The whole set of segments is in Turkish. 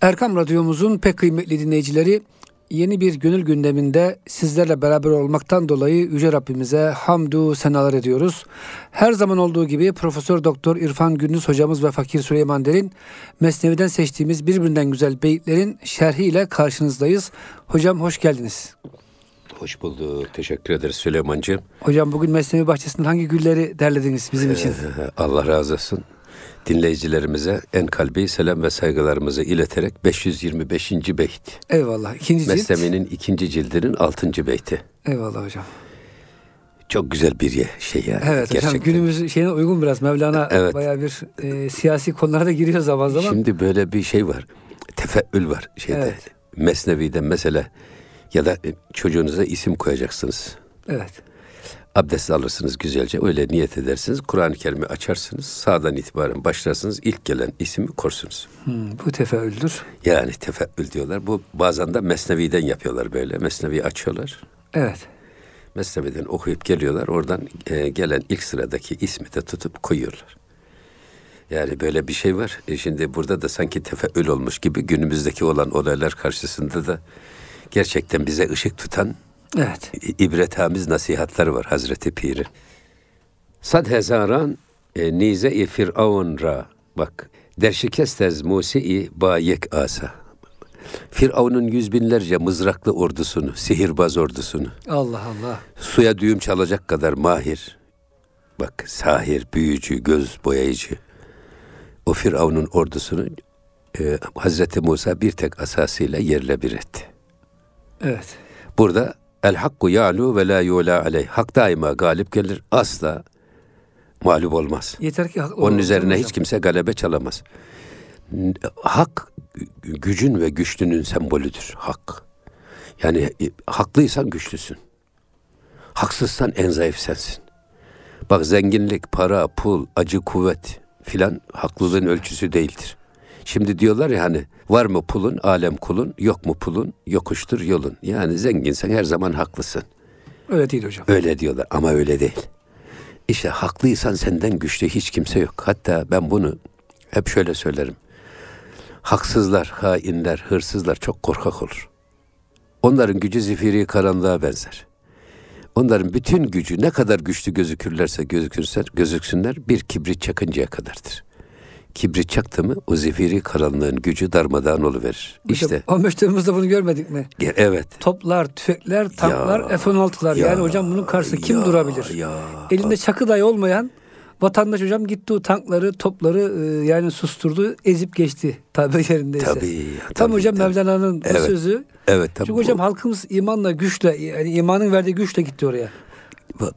Erkam Radyomuzun pek kıymetli dinleyicileri yeni bir gönül gündeminde sizlerle beraber olmaktan dolayı Yüce Rabbimize hamdü senalar ediyoruz. Her zaman olduğu gibi Profesör Doktor İrfan Gündüz hocamız ve Fakir Süleyman Derin Mesnevi'den seçtiğimiz birbirinden güzel beyitlerin şerhiyle karşınızdayız. Hocam hoş geldiniz. Hoş bulduk. Teşekkür ederiz Süleyman'cığım. Hocam bugün Mesnevi Bahçesi'nden hangi gülleri derlediniz bizim için? Ee, Allah razı olsun. Dinleyicilerimize en kalbi selam ve saygılarımızı ileterek 525. beyt. Eyvallah. İkinci cilt. Mesnevi'nin ikinci cildinin altıncı beyti. Eyvallah hocam. Çok güzel bir şey ya. Evet gerçekten. hocam günümüz şeyine uygun biraz. Mevlana Evet. bayağı bir e, siyasi konulara da giriyor zaman zaman. Şimdi böyle bir şey var. Tefeül var şeyde. Evet. Mesnevi'de mesela ya da e, çocuğunuza isim koyacaksınız. Evet. Abdest alırsınız güzelce. Öyle niyet edersiniz. Kur'an-ı Kerim'i açarsınız. Sağdan itibaren başlarsınız. İlk gelen ismi korsunuz. Hmm, bu tefeüldür. Yani tefeül diyorlar. Bu bazen de Mesnevi'den yapıyorlar böyle. Mesnevi açıyorlar. Evet. Mesnevi'den okuyup geliyorlar. Oradan e, gelen ilk sıradaki ismi de tutup koyuyorlar. Yani böyle bir şey var. E şimdi burada da sanki tefeül olmuş gibi günümüzdeki olan olaylar karşısında da gerçekten bize ışık tutan Evet. i- ibretamiz nasihatler var Hazreti Pir'in. Sad hezaran e, nize-i firavun ra. Bak. Derşikestez Musi-i bayek asa. Firavun'un yüz binlerce mızraklı ordusunu, sihirbaz ordusunu, Allah Allah. suya düğüm çalacak kadar mahir, bak sahir, büyücü, göz boyayıcı, o Firavun'un ordusunu e, Hazreti Musa bir tek asasıyla yerle bir etti. Evet. Burada el hakku ya'lu ve la yula aleyh. Hak daima galip gelir. Asla mağlup olmaz. Yeter ki haklı Onun üzerine hiç kimse galebe çalamaz. Hak gü- gücün ve güçlünün sembolüdür. Hak. Yani e, haklıysan güçlüsün. Haksızsan en zayıf sensin. Bak zenginlik, para, pul, acı, kuvvet filan haklılığın ölçüsü değildir. Şimdi diyorlar ya hani var mı pulun alem kulun, yok mu pulun yokuştur yolun. Yani zenginsen her zaman haklısın. Öyle değil hocam. Öyle diyorlar ama öyle değil. İşte haklıysan senden güçlü hiç kimse yok. Hatta ben bunu hep şöyle söylerim. Haksızlar, hainler, hırsızlar çok korkak olur. Onların gücü zifiri karanlığa benzer. Onların bütün gücü ne kadar güçlü gözükürlerse gözükürse, gözüksünler bir kibrit çakıncaya kadardır. Kibrit çaktı mı o zifiri karanlığın gücü darmadağın oluverir. Hocam, İşte 15 Temmuz'da bunu görmedik mi? ge- evet. Toplar, tüfekler, tanklar, Ya, F-16'lar. ya, yani hocam bunun karşısında kim ya, durabilir? ya. Elinde çakı dahi olmayan vatandaş hocam gitti o tankları, topları e, yani susturdu, ezip geçti tabir yerindeyse. Tabii. Tam tabii, hocam tabii. Mevlana'nın bu Evet. sözü. Evet tabii. Çünkü bu- hocam halkımız imanla, güçle, yani imanın verdiği güçle gitti oraya.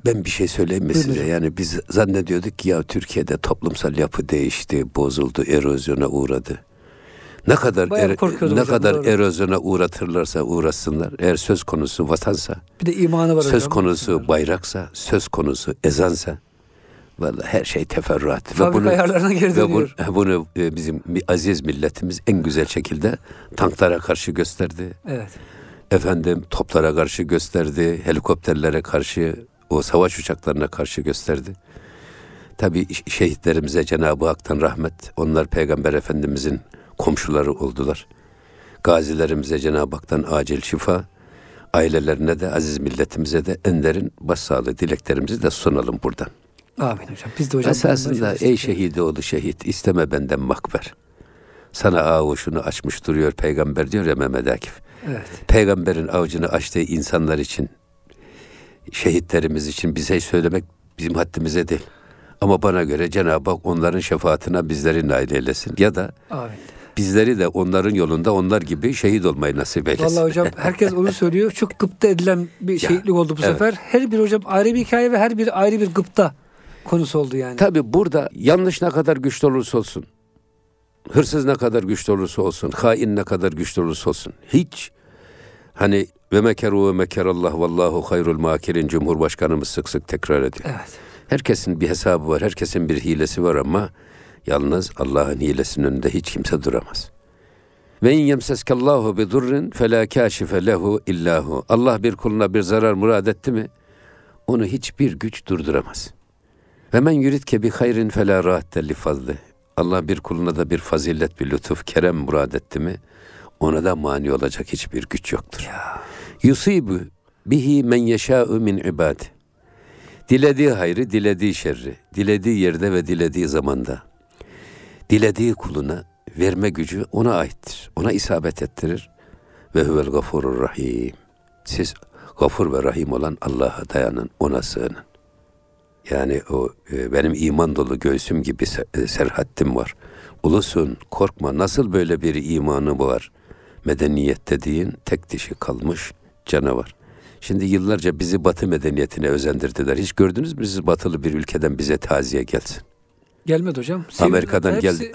Ben bir şey söyleyeyim mi Buyurun size? Yani biz zannediyorduk ki ya Türkiye'de toplumsal yapı değişti, bozuldu, erozyona uğradı. Ne kadar er- ne hocam, kadar doğru. erozyona uğratırlarsa uğrasınlar. Eğer söz konusu vatansa, Bir de imanı var söz hocam. konusu bayraksa, söz konusu ezansa vallahi her şey teferruat. Fabrika ayarlarına geri ve bu- dönüyor. bunu e, bizim aziz milletimiz en güzel şekilde tanklara karşı gösterdi. Evet. efendim toplara karşı gösterdi, helikopterlere karşı, o savaş uçaklarına karşı gösterdi. Tabi şehitlerimize Cenab-ı Hak'tan rahmet, onlar Peygamber Efendimizin komşuları oldular. Gazilerimize Cenab-ı Hak'tan acil şifa, ailelerine de aziz milletimize de en derin başsağlığı dileklerimizi de sunalım buradan. Amin hocam. Biz de hocam. Esasında ey şehidi şehit isteme benden makber. Sana avuçunu açmış duruyor peygamber diyor ya Mehmet Akif. Evet. Peygamberin avucunu açtığı insanlar için, şehitlerimiz için bize söylemek bizim haddimize değil. Ama bana göre Cenab-ı Hak onların şefaatine bizleri nail eylesin. Ya da Amin. bizleri de onların yolunda onlar gibi şehit olmayı nasip eylesin. Vallahi hocam herkes onu söylüyor. Çok gıpta edilen bir şehitlik oldu bu evet. sefer. Her bir hocam ayrı bir hikaye ve her bir ayrı bir gıpta konusu oldu yani. Tabi burada yanlış ne kadar güçlü olursa olsun, hırsız ne kadar güçlü olursa olsun, hain ne kadar güçlü olursa olsun, hiç hani ve mekeru ve mekerallah vallahu hayrul makirin Cumhurbaşkanımız sık sık tekrar ediyor. Evet. Herkesin bir hesabı var, herkesin bir hilesi var ama yalnız Allah'ın hilesinin önünde hiç kimse duramaz. Ve in yemseskallahu bi durrin fela kashife lehu illahu. Allah bir kuluna bir zarar murad etti mi onu hiçbir güç durduramaz. Ve men yuridke bi hayrin fela rahatte li fadli. Allah bir kuluna da bir fazilet, bir lütuf, kerem murad etti mi ona da mani olacak hiçbir güç yoktur. Yusibu bihi men yeşâ'u min ibadi. Dilediği hayrı, dilediği şerri, dilediği yerde ve dilediği zamanda, dilediği kuluna verme gücü ona aittir. Ona isabet ettirir. Ve huvel gafurur rahim. Siz gafur ve rahim olan Allah'a dayanın, ona sığının. Yani o e, benim iman dolu göğsüm gibi e, serhattim var. Ulusun, korkma. Nasıl böyle bir imanı var? Medeniyet dediğin tek dişi kalmış canavar. Şimdi yıllarca bizi Batı medeniyetine özendirdiler. Hiç gördünüz mü siz batılı bir ülkeden bize taziye gelsin? Gelmedi hocam. Amerika'dan geldi.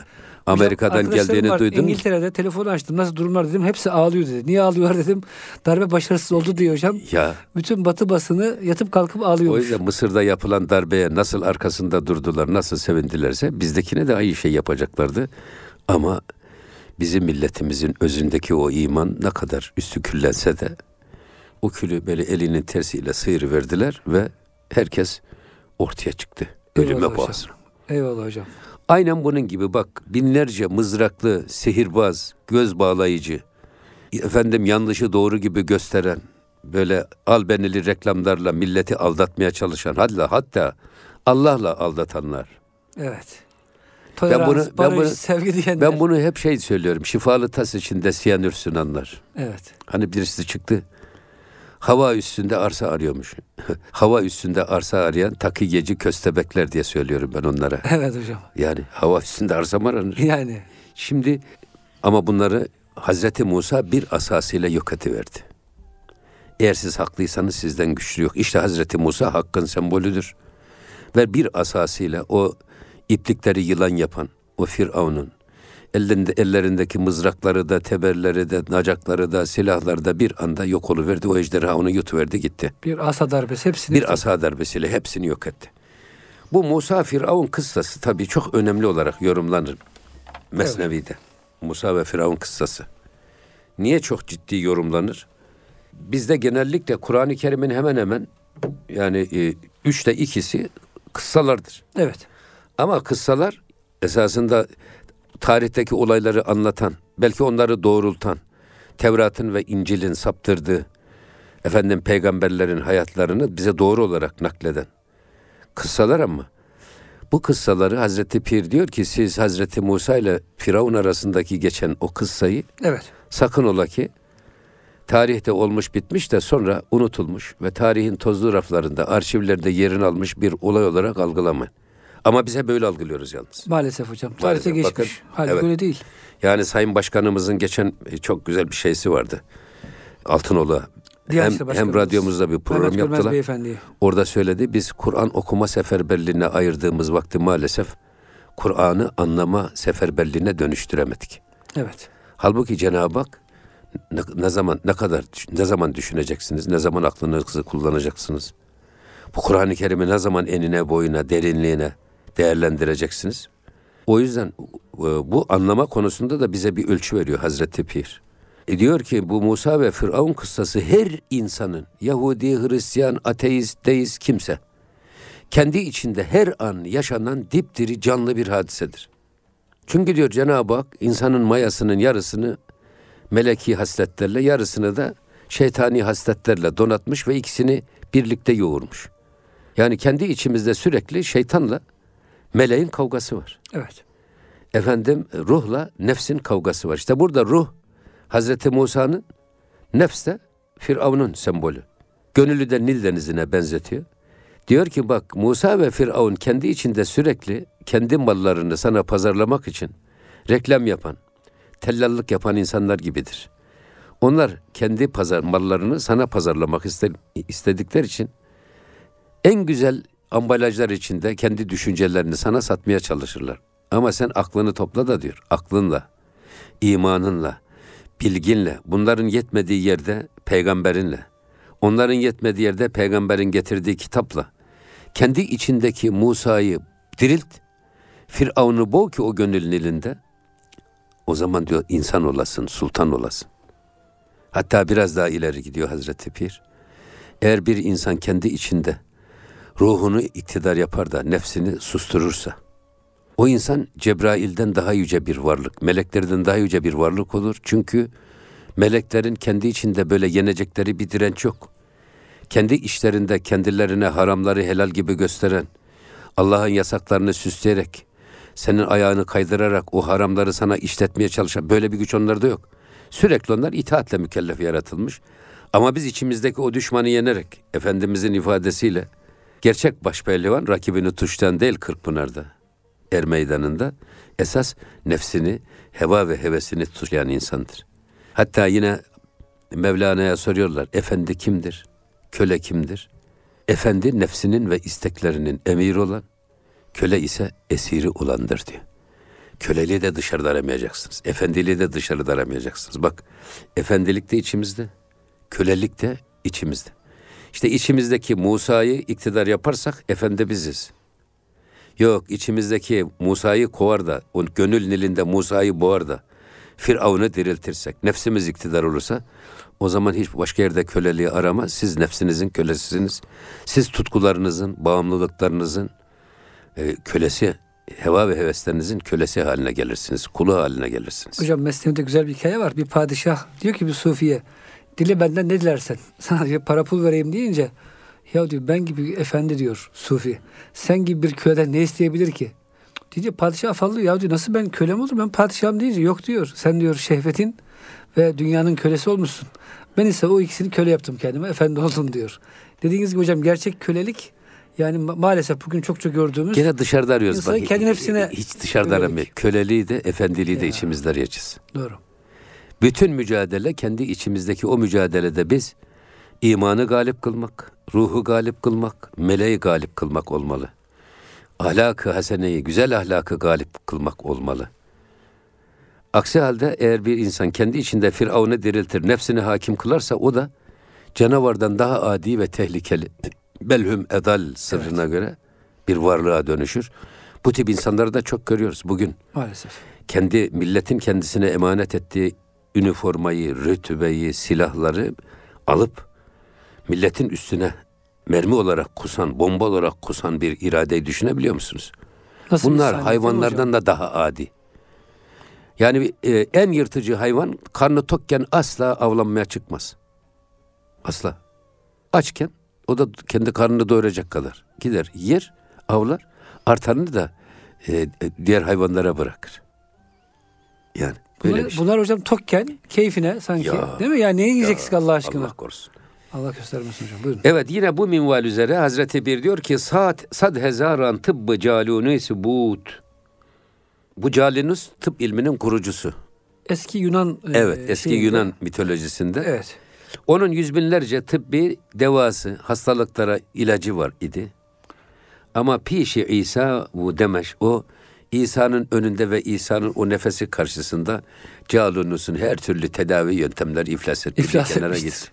Amerika'dan geldiğini var, duydum. İngiltere'de telefonu açtım. Nasıl durumlar dedim. Hepsi ağlıyor dedi. Niye ağlıyorlar dedim. Darbe başarısız oldu diyor hocam. Ya. Bütün batı basını yatıp kalkıp ağlıyor. O yüzden Mısır'da yapılan darbeye nasıl arkasında durdular, nasıl sevindilerse bizdekine de aynı şey yapacaklardı. Ama bizim milletimizin özündeki o iman ne kadar üstü küllense de o külü böyle elinin tersiyle sıyırı verdiler ve herkes ortaya çıktı. Ölüme boğazına. Eyvallah hocam. Aynen bunun gibi bak binlerce mızraklı, sihirbaz, göz bağlayıcı, efendim yanlışı doğru gibi gösteren, böyle albenili reklamlarla milleti aldatmaya çalışan, hatta hatta Allah'la aldatanlar. Evet. Tolerans, ben bunu, barış, ben bunu, sevgi diyenler. Ben bunu hep şey söylüyorum. Şifalı tas içinde siyanür sunanlar. Evet. Hani birisi çıktı. Hava üstünde arsa arıyormuş. hava üstünde arsa arayan takiyeci köstebekler diye söylüyorum ben onlara. Evet hocam. Yani hava üstünde arsa mı aranır? Yani. Şimdi ama bunları Hazreti Musa bir asasıyla yok ediverdi. Eğer siz haklıysanız sizden güçlü yok. İşte Hazreti Musa hakkın sembolüdür. Ve bir asasıyla o iplikleri yılan yapan, o Firavun'un ellerinde, ellerindeki mızrakları da, teberleri de, nacakları da, silahları da bir anda yok oluverdi. O ejderha onu yutuverdi gitti. Bir asa darbesi hepsini... Bir asa darbesiyle hepsini yok etti. Bu Musa Firavun kıssası tabii çok önemli olarak yorumlanır Mesnevi'de. Evet. Musa ve Firavun kıssası. Niye çok ciddi yorumlanır? Bizde genellikle Kur'an-ı Kerim'in hemen hemen yani e, üçte ikisi kıssalardır. Evet. Ama kıssalar esasında tarihteki olayları anlatan, belki onları doğrultan, Tevrat'ın ve İncil'in saptırdığı, efendim peygamberlerin hayatlarını bize doğru olarak nakleden kıssalar ama bu kıssaları Hazreti Pir diyor ki siz Hazreti Musa ile Firavun arasındaki geçen o kıssayı evet. sakın ola ki tarihte olmuş bitmiş de sonra unutulmuş ve tarihin tozlu raflarında arşivlerde yerini almış bir olay olarak algılamayın. Ama bize böyle algılıyoruz yalnız. Maalesef hocam. Tarihte geçmiş. Bakın, Halbuki evet. öyle değil. Yani Sayın Başkanımızın geçen e, çok güzel bir şeysi vardı. Altınoğlu hem, hem radyomuzda bir program Mehmet yaptılar. Beyefendi. Orada söyledi biz Kur'an okuma seferberliğine ayırdığımız vakti maalesef Kur'an'ı anlama seferberliğine dönüştüremedik. Evet. Halbuki Cenab-ı Hak ne, ne zaman ne kadar ne zaman düşüneceksiniz? Ne zaman aklınızı kullanacaksınız? Bu Kur'an-ı Kerim'i ne zaman enine, boyuna, derinliğine değerlendireceksiniz? O yüzden e, bu anlama konusunda da bize bir ölçü veriyor Hazreti Pir. E diyor ki bu Musa ve Firavun kıssası her insanın Yahudi, Hristiyan, ateist, deist kimse kendi içinde her an yaşanan dipdiri canlı bir hadisedir. Çünkü diyor Cenab-ı Hak insanın mayasının yarısını meleki hasletlerle yarısını da şeytani hasletlerle donatmış ve ikisini birlikte yoğurmuş. Yani kendi içimizde sürekli şeytanla meleğin kavgası var. Evet. Efendim ruhla nefsin kavgası var. İşte burada ruh Hazreti Musa'nın nefs de Firavun'un sembolü. Gönüllü de Nil denizine benzetiyor. Diyor ki bak Musa ve Firavun kendi içinde sürekli kendi mallarını sana pazarlamak için reklam yapan, tellallık yapan insanlar gibidir. Onlar kendi pazar mallarını sana pazarlamak istedikleri için en güzel ambalajlar içinde kendi düşüncelerini sana satmaya çalışırlar. Ama sen aklını topla da diyor. Aklınla, imanınla, bilginle, bunların yetmediği yerde peygamberinle, onların yetmediği yerde peygamberin getirdiği kitapla, kendi içindeki Musa'yı dirilt, Firavun'u boğ ki o gönlün elinde, o zaman diyor insan olasın, sultan olasın. Hatta biraz daha ileri gidiyor Hazreti Pir. Eğer bir insan kendi içinde ruhunu iktidar yapar da nefsini susturursa, O insan Cebrail'den daha yüce bir varlık, meleklerden daha yüce bir varlık olur. Çünkü meleklerin kendi içinde böyle yenecekleri bir direnç yok. Kendi işlerinde kendilerine haramları helal gibi gösteren, Allah'ın yasaklarını süsleyerek, senin ayağını kaydırarak o haramları sana işletmeye çalışan böyle bir güç onlarda yok. Sürekli onlar itaatle mükellef yaratılmış. Ama biz içimizdeki o düşmanı yenerek, Efendimizin ifadesiyle, gerçek başpehlivan rakibini tuştan değil Kırkpınar'da, er meydanında, esas nefsini, heva ve hevesini tuşlayan insandır. Hatta yine Mevlana'ya soruyorlar, efendi kimdir? Köle kimdir? Efendi nefsinin ve isteklerinin emiri olan, köle ise esiri olandır diyor. Köleliği de dışarıda aramayacaksınız. Efendiliği de dışarıda aramayacaksınız. Bak, efendilik de içimizde, kölelik de içimizde. İşte içimizdeki Musa'yı iktidar yaparsak efendi biziz. Yok içimizdeki Musa'yı kovar da, o gönül nilinde Musa'yı boğar da, Firavun'u diriltirsek, nefsimiz iktidar olursa, o zaman hiç başka yerde köleliği arama. Siz nefsinizin kölesisiniz. Siz tutkularınızın, bağımlılıklarınızın e, kölesi, heva ve heveslerinizin kölesi haline gelirsiniz. Kulu haline gelirsiniz. Hocam Mesnevi'de güzel bir hikaye var. Bir padişah diyor ki bir sufiye, dile benden ne dilersen. Sana diyor para pul vereyim deyince, ya diyor ben gibi efendi diyor sufi. Sen gibi bir köleden ne isteyebilir ki? Diye padişah afallıyor. Ya diyor nasıl ben kölem olur ben padişahım deyince yok diyor. Sen diyor şehvetin ve dünyanın kölesi olmuşsun. Ben ise o ikisini köle yaptım kendime. Efendi oldun diyor. Dediğiniz gibi hocam gerçek kölelik yani ma- maalesef bugün çokça gördüğümüz Gene dışarıda arıyoruz. İnsanın kendi nefsine hiç dışarıda aramıyor. Köleliği de, efendiliği de Ya. içimizde arayacağız. doğru. Bütün mücadele kendi içimizdeki o mücadelede biz imanı galip kılmak, ruhu galip kılmak, meleği galip kılmak olmalı. Ahlakı haseneyi, güzel ahlakı galip kılmak olmalı. Aksi halde eğer bir insan kendi içinde Firavun'u diriltir, nefsini hakim kılarsa o da canavardan daha adi ve tehlikeli, belhüm edal sırrına göre bir varlığa dönüşür. Bu tip insanları da çok görüyoruz bugün Maalesef. kendi milletin kendisine emanet ettiği üniformayı, rütübeyi, silahları alıp milletin üstüne mermi olarak kusan, bomba olarak kusan bir iradeyi düşünebiliyor musunuz? Nasıl Bunlar hayvanlardan da daha adi. Yani e, en yırtıcı hayvan karnı tokken asla avlanmaya çıkmaz. Asla. Açken o da kendi karnını doyuracak kadar gider yer, avlar, artanını da e, e, diğer hayvanlara bırakır. Yani böyle Bunlar, şey. bunlar hocam tokken keyfine sanki Ya. değil mi? Ya neyi yiyeceksin Allah aşkına? Allah Allah, korusun. göstermesin hocam. Buyurun. Evet yine bu minval üzere Hazreti Bir diyor ki saat sad hezaran tıbbı caluni subut. Bu Calinus tıp ilminin kurucusu. Eski Yunan Evet e, eski şeyinde- Yunan mitolojisinde. Evet. Onun yüz binlerce tıbbi devası, hastalıklara ilacı var idi. Ama pişi İsa bu demeş o İsa'nın önünde ve İsa'nın o nefesi karşısında Calunus'un her türlü tedavi yöntemleri iflas etti. İflas kenara gitti.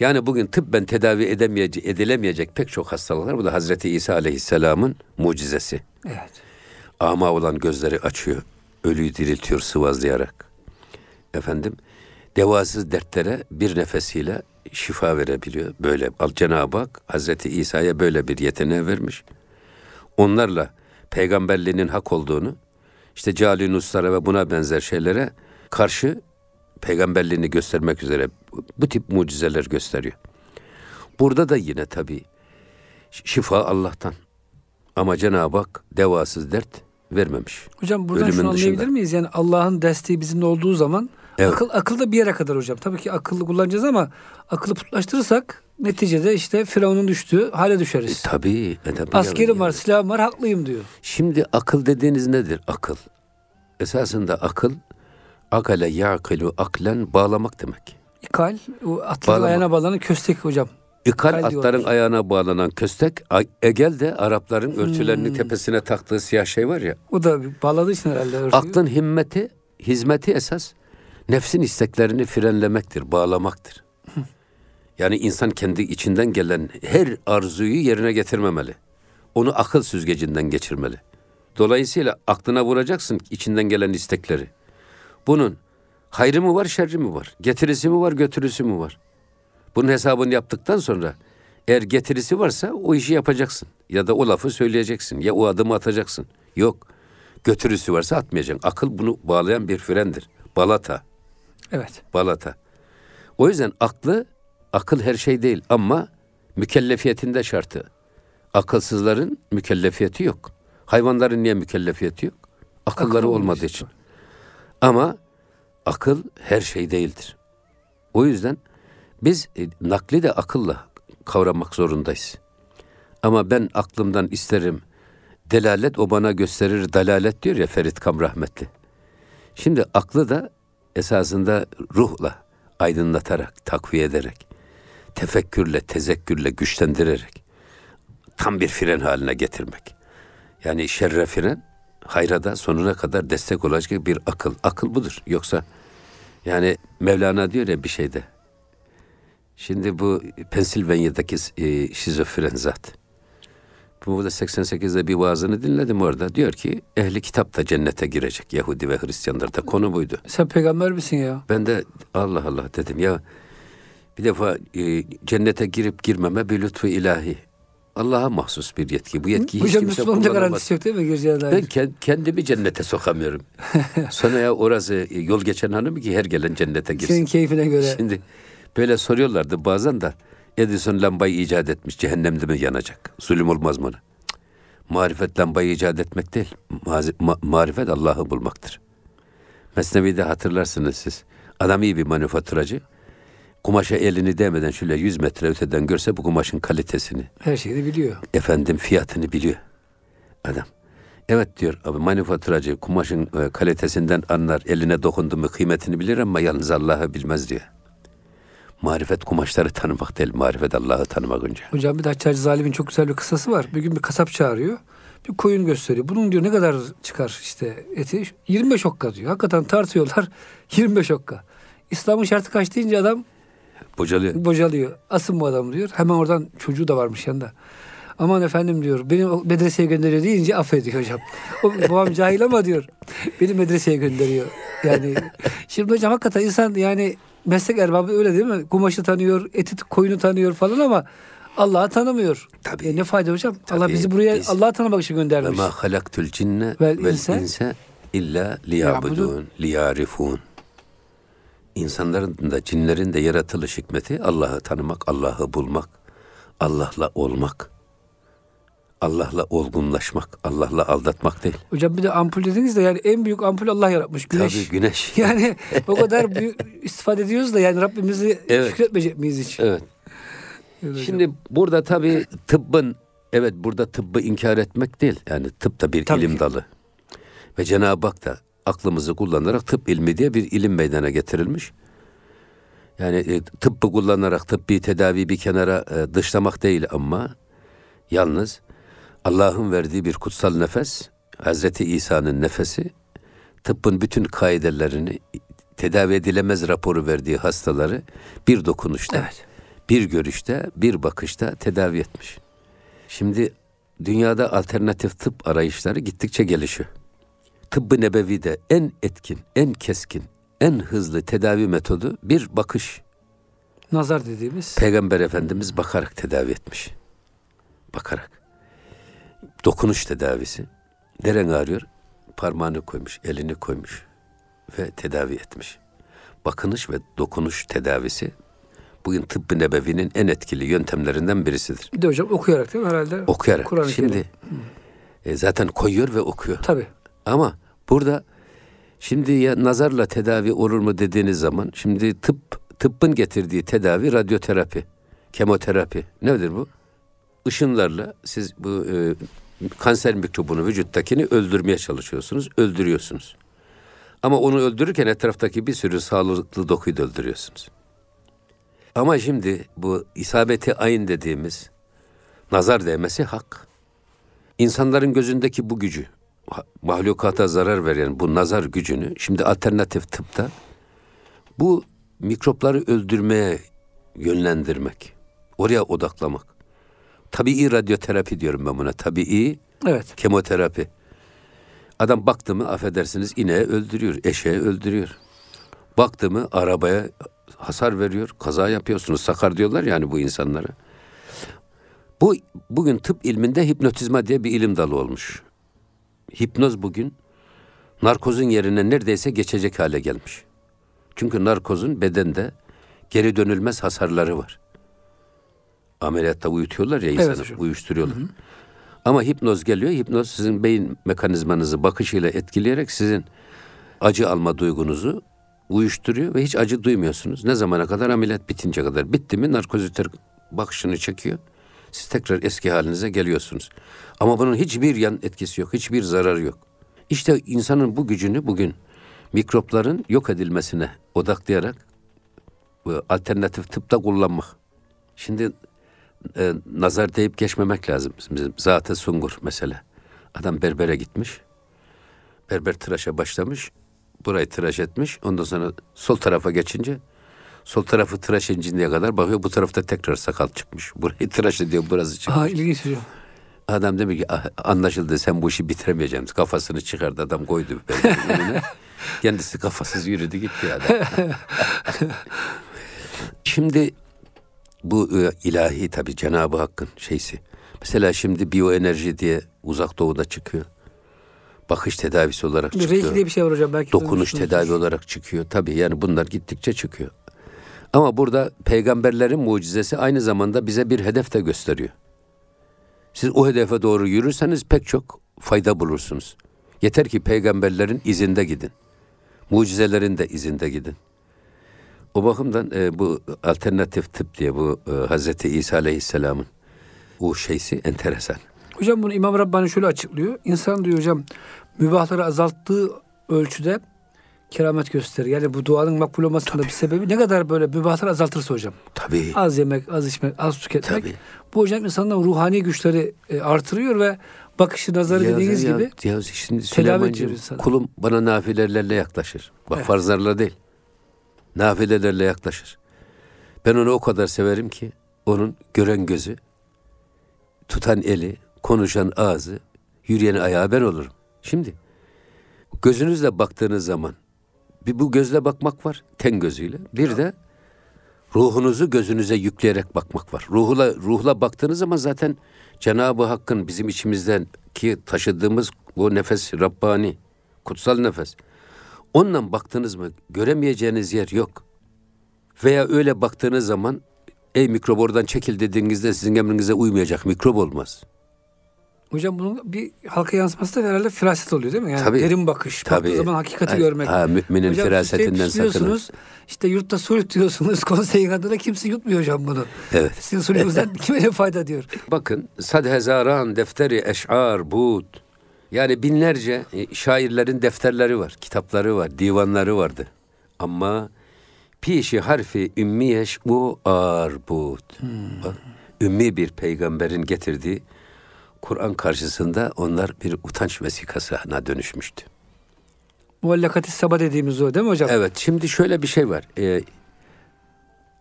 Yani bugün tıbben tedavi edemeyecek, edilemeyecek pek çok hastalıklar. Bu da Hazreti İsa Aleyhisselam'ın mucizesi. Evet. Ama olan gözleri açıyor. Ölüyü diriltiyor sıvazlayarak. Efendim devasız dertlere bir nefesiyle şifa verebiliyor. Böyle Cenab-ı Hak Hazreti İsa'ya böyle bir yeteneği vermiş. Onlarla peygamberliğinin hak olduğunu işte Calinuslara ve buna benzer şeylere karşı peygamberliğini göstermek üzere bu- tip mucizeler gösteriyor. Burada da yine tabii şifa Allah'tan. Ama Cenab-ı Hak devasız dert vermemiş. Hocam buradan Ölümün şunu anlayabilir dışında. miyiz? Yani Allah'ın desteği bizimle olduğu zaman Evet. akıl akıl da bir yere kadar hocam. Tabii ki akıllı kullanacağız ama akıllı putlaştırırsak neticede işte Firavun'un düştüğü hale düşeriz. E, tabii. E, tabii Askerim yani. var, silahım var, haklıyım diyor. Şimdi akıl dediğiniz nedir? Akıl. Esasında akıl, akale yakilu aklen bağlamak demek. İkal, o atların ayağına bağlanan köstek hocam. İkal İkal atların diyorlar. ayağına bağlanan köstek, Egel de Arapların örtülerini Hmm. tepesine taktığı siyah şey var ya. O da bağladığı için herhalde. örtüyü. Aklın himmeti, hizmeti esas nefsin isteklerini frenlemektir, bağlamaktır. Yani insan kendi içinden gelen her arzuyu yerine getirmemeli. Onu akıl süzgecinden geçirmeli. Dolayısıyla aklına vuracaksın içinden gelen istekleri. Bunun hayrı mı var, şerri mi var? Getirisi mi var, götürüsü mü var? Bunun hesabını yaptıktan sonra Eğer getirisi varsa o işi yapacaksın. Ya da o lafı söyleyeceksin. Ya o adımı atacaksın. Yok. Götürüsü varsa atmayacaksın. Akıl bunu bağlayan bir frendir. Balata. Evet. Balata. O yüzden aklı, akıl her şey değil ama mükellefiyetinde şartı. Akılsızların mükellefiyeti yok. Hayvanların niye mükellefiyeti yok? Akılları Akıl olmadığı için. Ama akıl her şey değildir. O yüzden biz e, nakli de akılla kavramak zorundayız. Ama ben aklımdan isterim delalet o bana gösterir dalalet diyor ya Ferit Kam rahmetli. Şimdi aklı da esasında ruhla aydınlatarak, takviye ederek, tefekkürle, tezekkürle güçlendirerek tam bir fren haline getirmek. Yani şerre fren, hayra da sonuna kadar destek olacak bir akıl. Akıl budur. Yoksa yani Mevlana diyor ya bir şeyde. Şimdi bu Pensilvanya'daki e, şizofren zat. Bu da 88'de bir vaazını dinledim orada. Diyor ki ehli kitap da cennete girecek. Yahudi ve Hristiyanlar da konu buydu. Sen peygamber misin ya? Ben de Allah Allah dedim ya bir defa e, cennete girip girmeme bir lütfu ilahi. Allah'a mahsus bir yetki. Bu yetkiyi hiç Hocam kimse kullanamaz. garantisi yok değil mi gireceğine dair? Ben ke- kendimi cennete sokamıyorum. Sonra ya orası e, yol geçen hanım ki her gelen cennete girsin. Senin keyfine göre. Şimdi böyle soruyorlardı bazen de Edison lambayı icat etmiş cehennemde mi yanacak? Zulüm olmaz mı ona? Marifet lambayı icat etmek değil. Ma- marifet Allah'ı bulmaktır. Mesnevi'de hatırlarsınız siz. Adam iyi bir manifaturacı. Kumaşa elini değmeden şöyle 100 metre öteden görse bu kumaşın kalitesini, Her şeyi de biliyor. efendim fiyatını biliyor adam. Evet diyor abi manifaturacı kumaşın e, kalitesinden anlar, eline dokundu mu kıymetini bilir ama yalnız Allah'ı bilmez diyor. Marifet kumaşları tanımak değil, marifet Allah'ı tanımak önce. Hocam bir de Haccacı Zalim'in çok güzel bir kısası var. Bir gün bir kasap çağırıyor. Bir koyun gösteriyor. Bunun diyor ne kadar çıkar işte eti? 25 okka diyor. Hakikaten tartıyorlar. 25 okka. İslam'ın şartı kaç deyince adam Bocalıyor. bocalıyor. Asın bu adam diyor. Hemen oradan çocuğu da varmış yanında. Aman efendim diyor. Beni medreseye gönderiyor deyince affediyor hocam. O babam cahil ama diyor. Beni medreseye gönderiyor. Yani şimdi hocam hakikaten insan yani meslek erbabı öyle değil mi? Kumaşı tanıyor, eti koyunu tanıyor falan ama Allah'ı tanımıyor. Tabii. E ne fayda hocam? Allah Tabii, bizi buraya biz- Allah'ı tanımak için Ve göndermiş. ma halaktul cinne Vel inse illa ya'budun. liyabudun, liyarifun. İnsanların da cinlerin de yaratılış hikmeti Allah'ı tanımak, Allah'ı bulmak, Allah'la olmak. Allah'la olgunlaşmak, Allah'la aldatmak değil. Hocam bir de ampul dediniz de yani en büyük ampul Allah yaratmış. Güneş. Tabii güneş. Yani o kadar büyük istifade ediyoruz da yani Rabbimizi Evet. şükretmeyecek miyiz hiç? Evet. Evet hocam. Şimdi burada tabii tıbbın evet burada tıbbı inkar etmek değil. Yani tıp da bir Tabii ilim ki. dalı. Ve Cenab-ı Hak da aklımızı kullanarak tıp ilmi diye bir ilim meydana getirilmiş. Yani e, tıbbı kullanarak tıbbi tedavi bir kenara e, dışlamak değil ama yalnız Allah'ın verdiği bir kutsal nefes, Hazreti İsa'nın nefesi, tıbbın bütün kaidelerini tedavi edilemez raporu verdiği hastaları bir dokunuşta, Evet. bir görüşte, bir bakışta tedavi etmiş. Şimdi dünyada alternatif tıp arayışları gittikçe gelişiyor. Tıbbı nebevide en etkin, en keskin, en hızlı tedavi metodu bir bakış. Nazar dediğimiz. Peygamber Efendimiz bakarak tedavi etmiş. Bakarak. Dokunuş tedavisi. Neren ağrıyor? Parmağını koymuş, elini koymuş ve tedavi etmiş. Bakınış ve dokunuş tedavisi bugün tıbbı nebevinin en etkili yöntemlerinden birisidir. Bir de hocam okuyarak değil mi herhalde? Okuyarak. Kur'an-ı Şimdi Kerim. e, zaten koyuyor ve okuyor. Tabii. Ama burada şimdi ya nazarla tedavi olur mu dediğiniz zaman şimdi tıp tıbbın getirdiği tedavi radyoterapi, kemoterapi. Nedir bu? Işınlarla siz bu e, kanser mikrobunu vücuttakini öldürmeye çalışıyorsunuz, öldürüyorsunuz. Ama onu öldürürken etraftaki bir sürü sağlıklı dokuyu da öldürüyorsunuz. Ama şimdi bu isabeti ayın dediğimiz nazar değmesi hak. İnsanların gözündeki bu gücü, mahlukata zarar veren bu nazar gücünü şimdi alternatif tıpta bu mikropları öldürmeye yönlendirmek, oraya odaklamak. Tabii radyoterapi diyorum ben buna. Tabii Evet. kemoterapi. Adam baktı mı affedersiniz ineği öldürüyor, eşeği öldürüyor. Baktı mı arabaya hasar veriyor, kaza yapıyorsunuz. Sakar diyorlar yani bu insanlara. Bu bugün tıp ilminde hipnotizma diye bir ilim dalı olmuş. Hipnoz bugün narkozun yerine neredeyse geçecek hale gelmiş. Çünkü narkozun bedende geri dönülmez hasarları var. Ameliyatta uyutuyorlar ya insanı, Evet hocam. uyuşturuyorlar. Ama hipnoz geliyor. Hipnoz sizin beyin mekanizmanızı bakışıyla etkileyerek sizin acı alma duygunuzu uyuşturuyor ve hiç acı duymuyorsunuz. Ne zamana kadar? Ameliyat bitince kadar. Bitti mi narkoziter bakışını çekiyor. Siz tekrar eski halinize geliyorsunuz. Ama bunun hiçbir yan etkisi yok. Hiçbir zararı yok. İşte insanın bu gücünü bugün mikropların yok edilmesine odaklayarak alternatif tıpta kullanmak. Şimdi e, nazar deyip geçmemek lazım. Bizim Zatı Sungur mesela. Adam berbere gitmiş. Berber tıraşa başlamış. Burayı tıraş etmiş. Ondan sonra sol tarafa geçince sol tarafı tıraş edinceye kadar bakıyor bu tarafta tekrar sakal çıkmış. Burayı tıraş ediyor burası çıkmış. Ha ilginç hocam. Adam demek ki "Ah, anlaşıldı sen bu işi bitiremeyeceğim. Kafasını çıkardı adam koydu. Kendisi kafasız yürüdü gitti adam. Şimdi bu e, ilahi tabi Cenab-ı Hakk'ın şeysi. Mesela şimdi biyoenerji diye uzak doğuda çıkıyor. Bakış tedavisi olarak çıkıyor. reiki diye bir şey var hocam. Belki Dokunuş tedavi olarak çıkıyor. Tabii yani bunlar gittikçe çıkıyor. Ama burada peygamberlerin mucizesi aynı zamanda bize bir hedef de gösteriyor. Siz o hedefe doğru yürürseniz pek çok fayda bulursunuz. Yeter ki peygamberlerin izinde gidin. Mucizelerin de izinde gidin. O bakımdan e, bu alternatif tıp diye bu e, Hazreti İsa Aleyhisselam'ın o şeysi enteresan. Hocam bunu İmam Rabbani şöyle açıklıyor. İnsan diyor hocam mübahları azalttığı ölçüde keramet gösterir. Yani bu duanın makbul olmasında bir sebebi ne kadar böyle mübahları azaltırsa hocam. Tabii. Az yemek, az içmek, az tüketmek. Tabii. Bu hocam insanın ruhani güçleri e, artırıyor ve bakışı, nazarı Ya- dediğiniz ya- gibi ya şimdi tedavi ediyor insanı. kulum bana nafilelerle yaklaşır. Bak Evet. farzlarla değil. Nafilelerle yaklaşır. Ben onu o kadar severim ki onun gören gözü, tutan eli, konuşan ağzı, yürüyen ayağı ben olurum. Şimdi gözünüzle baktığınız zaman bir bu gözle bakmak var, ten gözüyle. Bir de ruhunuzu gözünüze yükleyerek bakmak var. Ruhla ruhla baktığınız zaman zaten Cenab-ı Hakk'ın bizim içimizden ki taşıdığımız o nefes Rabbani, kutsal nefes. Onunla baktınız mı göremeyeceğiniz yer yok. Veya öyle baktığınız zaman ey mikrop oradan çekil dediğinizde sizin emrinize uymayacak mikrop olmaz. Hocam bunun bir halka yansıması da herhalde firaset oluyor değil mi? Yani Tabii. derin bakış. Tabii. Baktığı zaman hakikati Ha- görmek. Ha, müminin Hocam firasetinden sakının. diyorsunuz, işte yurtta su yutuyorsunuz konseyin adına kimse yutmuyor hocam bunu. Evet. Sizin suyunuzdan kime ne fayda diyor. Bakın sad hezaran defteri eş'ar bud. Yani binlerce e, şairlerin defterleri var, kitapları var, divanları vardı. Ama pişi harfi ümmiyeş bu arbud. Bak, ümmi bir peygamberin getirdiği Kur'an karşısında onlar bir utanç vesikasına dönüşmüştü. Muallakati sabah dediğimiz o değil mi hocam? Evet, şimdi şöyle bir şey var. Ee,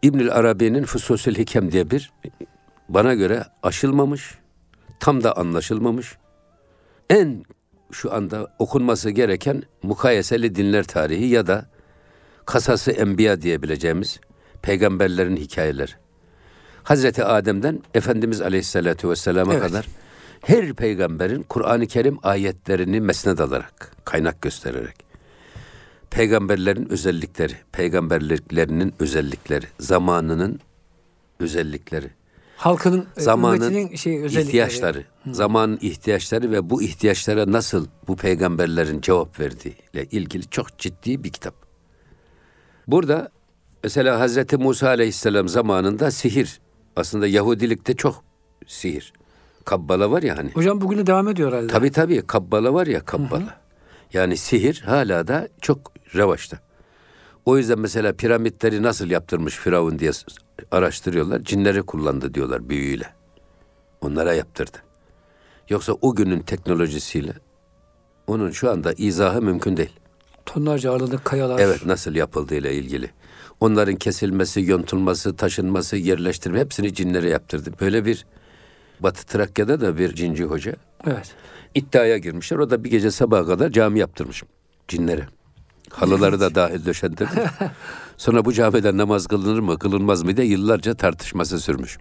İbnül Arabi'nin Fususül Hikem diye bir bana göre aşılmamış, tam da anlaşılmamış, en şu anda okunması gereken mukayeseli dinler tarihi ya da kasası enbiya diyebileceğimiz peygamberlerin hikayeleri. Hazreti Adem'den Efendimiz Aleyhisselatü Vesselam'a Evet. kadar her peygamberin Kur'an-ı Kerim ayetlerini mesned alarak, kaynak göstererek peygamberlerin özellikleri, peygamberliklerinin özellikleri, zamanının özellikleri, Halkının, e, zamanın şey, ihtiyaçları, zamanın ihtiyaçları ve bu ihtiyaçlara nasıl bu peygamberlerin cevap verdiğiyle ilgili çok ciddi bir kitap. Burada mesela Hazreti Musa Aleyhisselam zamanında sihir, aslında Yahudilikte çok sihir. Kabbala var ya hani. Hocam bugüne devam ediyor herhalde. Tabii tabii kabbala var ya kabbala. Yani sihir hala da çok revaçta. O yüzden mesela piramitleri nasıl yaptırmış Firavun diye araştırıyorlar. Cinleri kullandı diyorlar büyüyle. Onlara yaptırdı. Yoksa o günün teknolojisiyle onun şu anda izahı mümkün değil. Tonlarca ağırlık kayalar. Evet nasıl yapıldığıyla ilgili. Onların kesilmesi, yontulması, taşınması, yerleştirme hepsini cinlere yaptırdı. Böyle bir Batı Trakya'da da bir cinci hoca Evet. iddiaya girmişler. O da bir gece sabaha kadar cami yaptırmış cinlere. Halıları da dahil döşendirdi. Sonra bu camide namaz kılınır mı kılınmaz mı diye yıllarca tartışması sürmüş.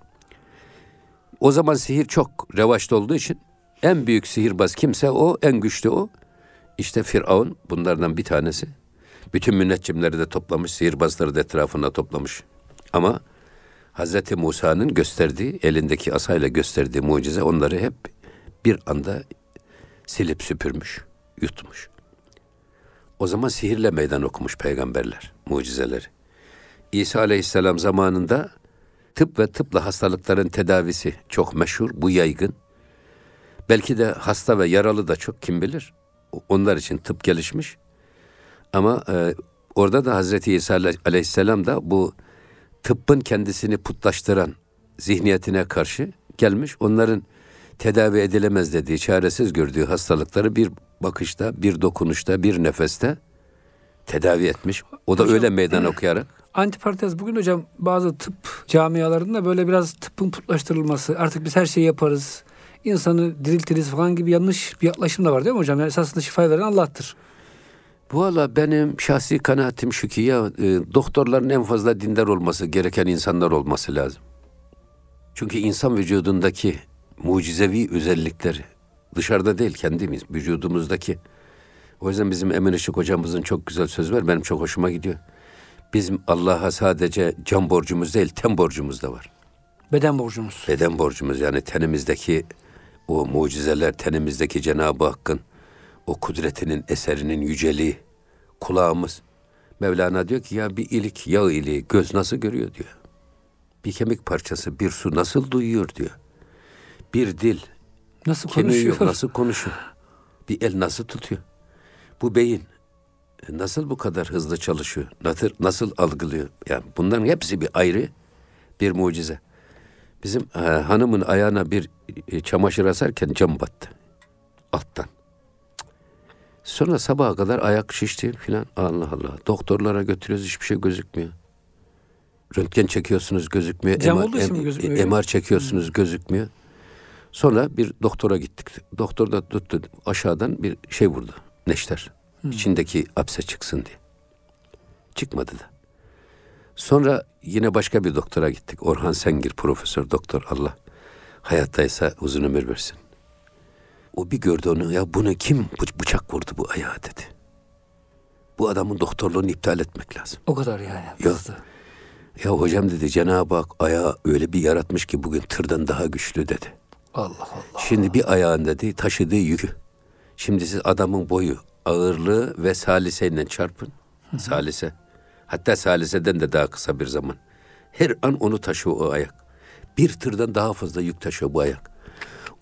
o zaman sihir çok revaçta olduğu için en büyük sihirbaz kimse o, en güçlü o. İşte Firavun bunlardan bir tanesi. Bütün müneccimleri de toplamış, sihirbazları da etrafına toplamış. Ama Hazreti Musa'nın gösterdiği, elindeki asayla gösterdiği mucize onları hep bir anda silip süpürmüş, yutmuş. O zaman sihirle meydan okumuş peygamberler, mucizeleri. İsa Aleyhisselam zamanında tıp ve tıpla hastalıkların tedavisi çok meşhur, bu yaygın. Belki de hasta ve yaralı da çok kim bilir. Onlar için tıp gelişmiş. Ama e, orada da Hazreti İsa Aleyhisselam da bu tıbbın kendisini putlaştıran zihniyetine karşı gelmiş. Onların tedavi edilemez dediği, çaresiz gördüğü hastalıkları bir bakışta, bir dokunuşta, bir nefeste tedavi etmiş. O da Hocam, öyle meydan okuyarak. Antiparantez bugün hocam bazı tıp camialarında böyle biraz tıbbın putlaştırılması, artık biz her şeyi yaparız, insanı diriltiriz falan gibi yanlış bir yaklaşım da var değil mi hocam? Yani esasında şifayı veren Allah'tır. Valla benim şahsi kanaatim şu ki ya e, doktorların en fazla dindar olması gereken insanlar olması lazım. Çünkü insan vücudundaki mucizevi özellikleri dışarıda değil kendimiz vücudumuzdaki. O yüzden bizim Emin Işık hocamızın çok güzel sözü var. Benim çok hoşuma gidiyor. Bizim Allah'a sadece can borcumuz değil, ten borcumuz da var. Beden borcumuz. Beden borcumuz yani tenimizdeki o mucizeler, tenimizdeki Cenab-ı Hakk'ın o kudretinin eserinin yüceliği, kulağımız. Mevlana diyor ki ya bir ilik, yağ iliği göz nasıl görüyor diyor. Bir kemik parçası, bir su nasıl duyuyor diyor. Bir dil, Nasıl konuşuyor? yok, nasıl konuşuyor. Bir el nasıl tutuyor. Bu beyin e, nasıl bu kadar hızlı çalışıyor? Nasıl, nasıl algılıyor? Yani bunların hepsi bir ayrı bir mucize. Bizim e, hanımın ayağına bir e, çamaşır asarken cam battı. Alttan. Sonra sabaha kadar ayak şişti filan. Allah Allah. Doktorlara götürüyoruz hiçbir şey gözükmüyor. Röntgen çekiyorsunuz gözükmüyor. Cam MR mi gözükmüyor? MR çekiyorsunuz gözükmüyor. Sonra bir doktora gittik. Doktor da tuttu aşağıdan bir şey vurdu. Neşter. İçindeki apse çıksın diye. Çıkmadı da. Sonra yine başka bir doktora gittik. Orhan Sengir profesör doktor Allah hayattaysa uzun ömür versin. O bir gördü onu ya bunu kim bı- bıçak vurdu bu ayağa dedi. Bu adamın doktorluğunu iptal etmek lazım. O kadar yani. Hızlı. Ya hocam dedi Cenab-ı Hak ayağı öyle bir yaratmış ki bugün tırdan daha güçlü dedi. Allah Allah. Şimdi bir ayağın dedi taşıdığı yükü. Şimdi siz adamın boyu, ağırlığı ve saliseyle çarpın. Salise. Hatta saliseden de daha kısa bir zaman. Her an onu taşıyor o ayak. Bir tırdan daha fazla yük taşıyor bu ayak.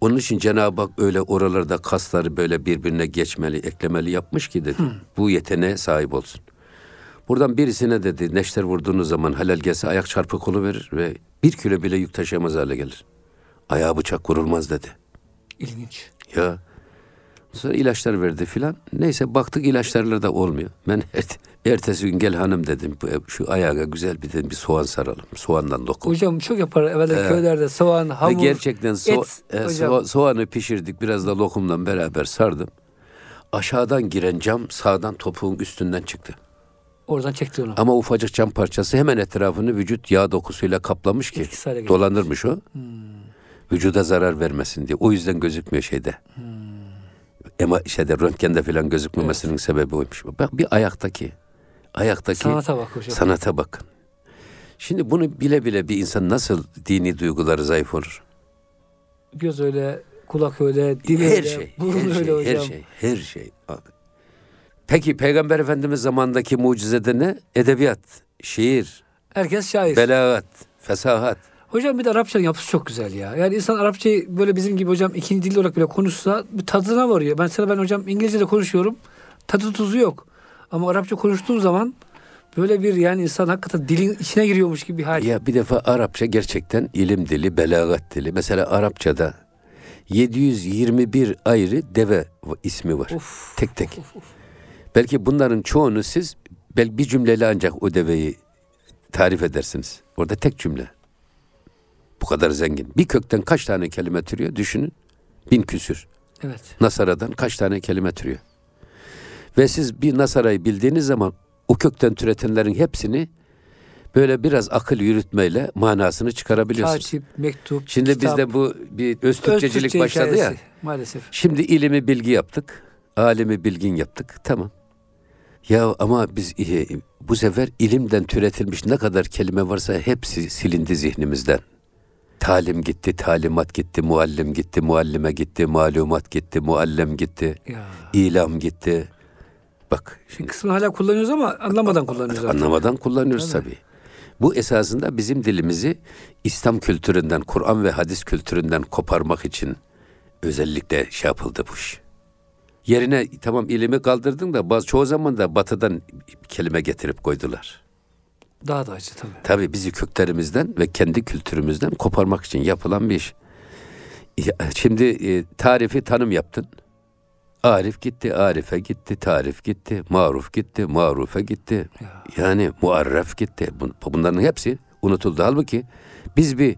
Onun için Cenab-ı Hak öyle oralarda kasları böyle birbirine geçmeli, eklemeli yapmış ki dedi. Bu yeteneğe sahip olsun. Buradan birisine dedi neşter vurduğunuz zaman halal gelse ayak çarpık verir ve bir kilo bile yük taşıyamaz hale gelir. Ayağa bıçak vurulmaz dedi. İlginç. Ya sonra ilaçlar verdi filan. Neyse baktık ilaçlarla da olmuyor. Ben ertesi gün gel hanım dedim. Şu ayağa güzel bir dedim bir soğan saralım. Soğandan dokun. Hocam çok yapar evvelden köylerde soğan, Ve hamur, gerçekten so- et. e, so- soğanı pişirdik. Biraz da lokumla beraber sardım. Aşağıdan giren cam sağdan topuğun üstünden çıktı. Oradan çekti onu. Ama ufacık cam parçası hemen etrafını vücut yağ dokusuyla kaplamış ki dolanırmış o. Vücuda zarar vermesin diye. O yüzden gözükmüyor şeyde. Ama şeyde röntgende falan gözükmemesinin sebebi oymuş. Bak bir ayaktaki ayaktaki Sanata bak hocam. sanata bakın. Şimdi bunu bile bile bir insan nasıl dini duyguları zayıf olur? Göz öyle, kulak öyle, dil her öyle, şey, burun her öyle şey, hocam. her şey, her şey. Peki Peygamber Efendimiz zamandaki mucizede ne? Edebiyat, şiir, Herkes şair. belagat, fesahat. Hocam bir de Arapçanın yapısı çok güzel ya. Yani insan Arapçayı böyle bizim gibi hocam ikinci dil olarak bile konuşsa bir tadına varıyor. Mesela ben hocam İngilizce de konuşuyorum. Tadı tuzu yok. Ama Arapça konuştuğum zaman böyle bir yani insan hakikaten dilin içine giriyormuş gibi bir hal. Ya bir defa Arapça gerçekten ilim dili, belagat dili. Mesela Arapçada 721 ayrı deve ismi var. Of. Tek tek. Belki bunların çoğunu siz belki bir cümleyle ancak o deveyi tarif edersiniz. Orada tek cümle. Bu kadar zengin. Bir kökten kaç tane kelime türüyor düşünün. Bin küsür. Evet. Nasara'dan kaç tane kelime türüyor. Ve siz bir Nasara'yı bildiğiniz zaman o kökten türetenlerin hepsini böyle biraz akıl yürütmeyle manasını çıkarabiliyorsun. Katip, mektup, Şimdi kitap, bizde bu bir öz öz Türkçecilik Türkçe başladı ya. Maalesef. Şimdi ilimi bilgi yaptık. Alimi bilgin yaptık. Tamam. Ya ama biz e, bu sefer ilimden türetilmiş ne kadar kelime varsa hepsi silindi zihnimizden. Talim gitti, talimat gitti, muallim gitti, muallime gitti, malumat gitti, muallem gitti, Ya. ilam gitti. Bak şimdi kısmını hala kullanıyoruz ama anlamadan kullanıyoruz artık. anlamadan kullanıyoruz Tabii. tabii. Bu esasında bizim dilimizi İslam kültüründen, Kur'an ve hadis kültüründen koparmak için özellikle şey yapıldı bu iş. Yerine tamam ilimi kaldırdın da bazı çoğu zaman da batıdan kelime getirip koydular. Daha da acı tabii. Tabii bizi köklerimizden ve kendi kültürümüzden koparmak için yapılan bir iş. Şimdi e, tarifi tanım yaptın. Arif gitti, Arife gitti, tarif gitti, maruf gitti, marufe gitti. Ya. Yani muarref gitti. Bun- Bunların hepsi unutuldu. Halbuki biz bir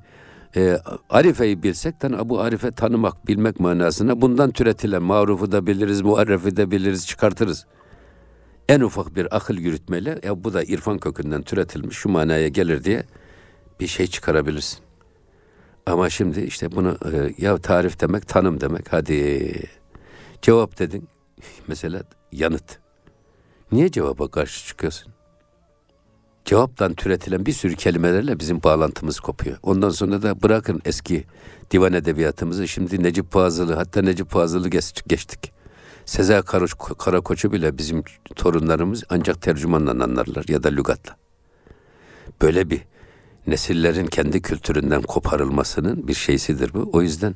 e, Arife'yi bilsek, tan bu Arife tanımak, bilmek manasına bundan türetilen marufu da biliriz, muarrefi de biliriz, çıkartırız. En ufak bir akıl yürütmeyle ya bu da irfan kökünden türetilmiş şu manaya gelir diye bir şey çıkarabilirsin. Ama şimdi işte bunu e, ya tarif demek, tanım demek. Hadi cevap dedin. Mesela yanıt. Niye cevaba karşı çıkıyorsun? Cevaptan türetilen bir sürü kelimelerle bizim bağlantımız kopuyor. Ondan sonra da bırakın eski divan edebiyatımızı şimdi Necip Fazıl'ı hatta Necip Fazıl'ı geç- geçtik. Sezer Karakoç, Karakoç'u bile bizim torunlarımız ancak tercümanla anlarlar ya da lügatla. Böyle bir nesillerin kendi kültüründen koparılmasının bir şeysidir bu. O yüzden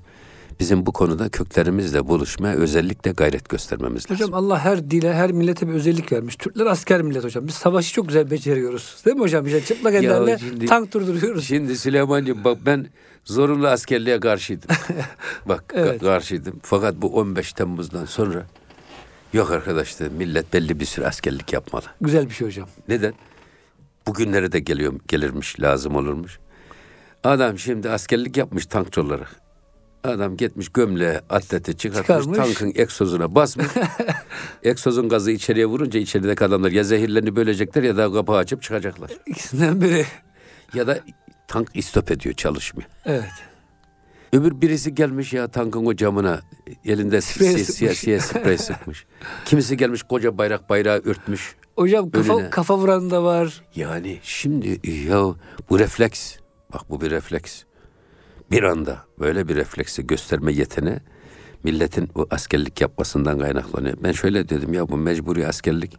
bizim bu konuda köklerimizle buluşmaya özellikle gayret göstermemiz lazım. Hocam Allah her dile, her millete bir özellik vermiş. Türkler asker millet hocam. Biz savaşı çok güzel beceriyoruz. Değil mi hocam? İşte çıplak ellerle şimdi- tank durduruyoruz. Şimdi Süleyman'cığım bak ben zorunlu askerliğe karşıydım. bak Evet. karşıydım. Fakat bu 15 Temmuz'dan sonra yok arkadaş dedim millet belli bir süre askerlik yapmalı. Güzel bir şey hocam. Neden? Bugünlere de geliyor, gelirmiş, lazım olurmuş. Adam şimdi askerlik yapmış tankçı olarak. Adam gitmiş gömleğe atleti çıkartmış, Çıkarmış. tankın egzozuna basmış. Egzozun gazı içeriye vurunca içerideki adamlar ya zehirlerini bölecekler ya da kapağı açıp çıkacaklar. İkisinden biri. Ya da tank istop ediyor, çalışmıyor. Evet. Öbür birisi gelmiş ya tankın o camına elinde Sprey si- sıkmış. siyasiye sprey sıkmış. Kimisi gelmiş koca bayrak bayrağı örtmüş. Hocam kafa, Önüne. kafa vuran da var. Yani şimdi ya bu refleks, bak bu bir refleks. Bir anda böyle bir refleksi gösterme yeteneği milletin bu askerlik yapmasından kaynaklanıyor. Ben şöyle dedim ya bu mecburi askerlik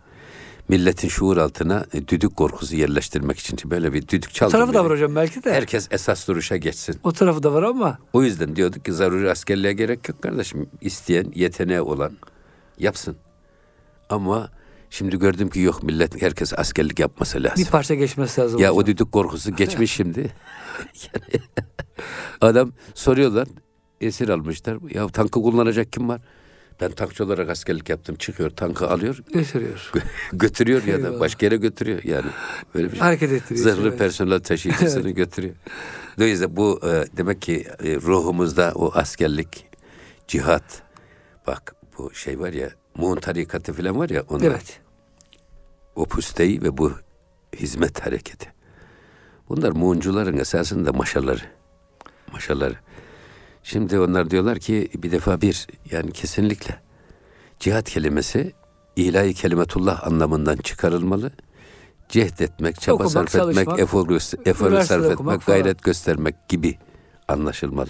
milletin şuur altına e, düdük korkusu yerleştirmek için böyle bir düdük O çaldı. tarafı da var hocam belki de. Herkes esas duruşa geçsin. O tarafı da var ama O yüzden diyorduk ki zaruri askerliğe gerek yok kardeşim. İsteyen, yeteneği olan yapsın. Ama şimdi gördüm ki yok millet herkes askerlik yapması lazım. bir parça geçmesi lazım. Ya hocam. o düdük korkusu geçmiş şimdi. Yani adam soruyorlar esir almışlar. Ya tankı kullanacak kim var? Ben tankçı olarak askerlik yaptım. Çıkıyor tankı alıyor Gösteriyor. götürüyor ya da başka yere götürüyor. Yani böyle bir şey. Hareket ettiriyor. Zırhlı Evet. personel taşıyıcısını götürüyor. Dolayısıyla bu e, demek ki e, ruhumuzda o askerlik, cihat, bak bu şey var ya, Muğun tarikatı falan var ya, onlar, Evet. o pusteyi ve bu hizmet hareketi. Bunlar Muğuncuların esasında maşaları. Maşaları. Şimdi onlar diyorlar ki bir defa bir, yani kesinlikle cihat kelimesi ilahi kelimetullah anlamından çıkarılmalı. Cehd etmek, çaba Okumak, sarf etmek, çalışmak, efor, üniversitede sarf etmek, falan. gayret göstermek gibi anlaşılmalı.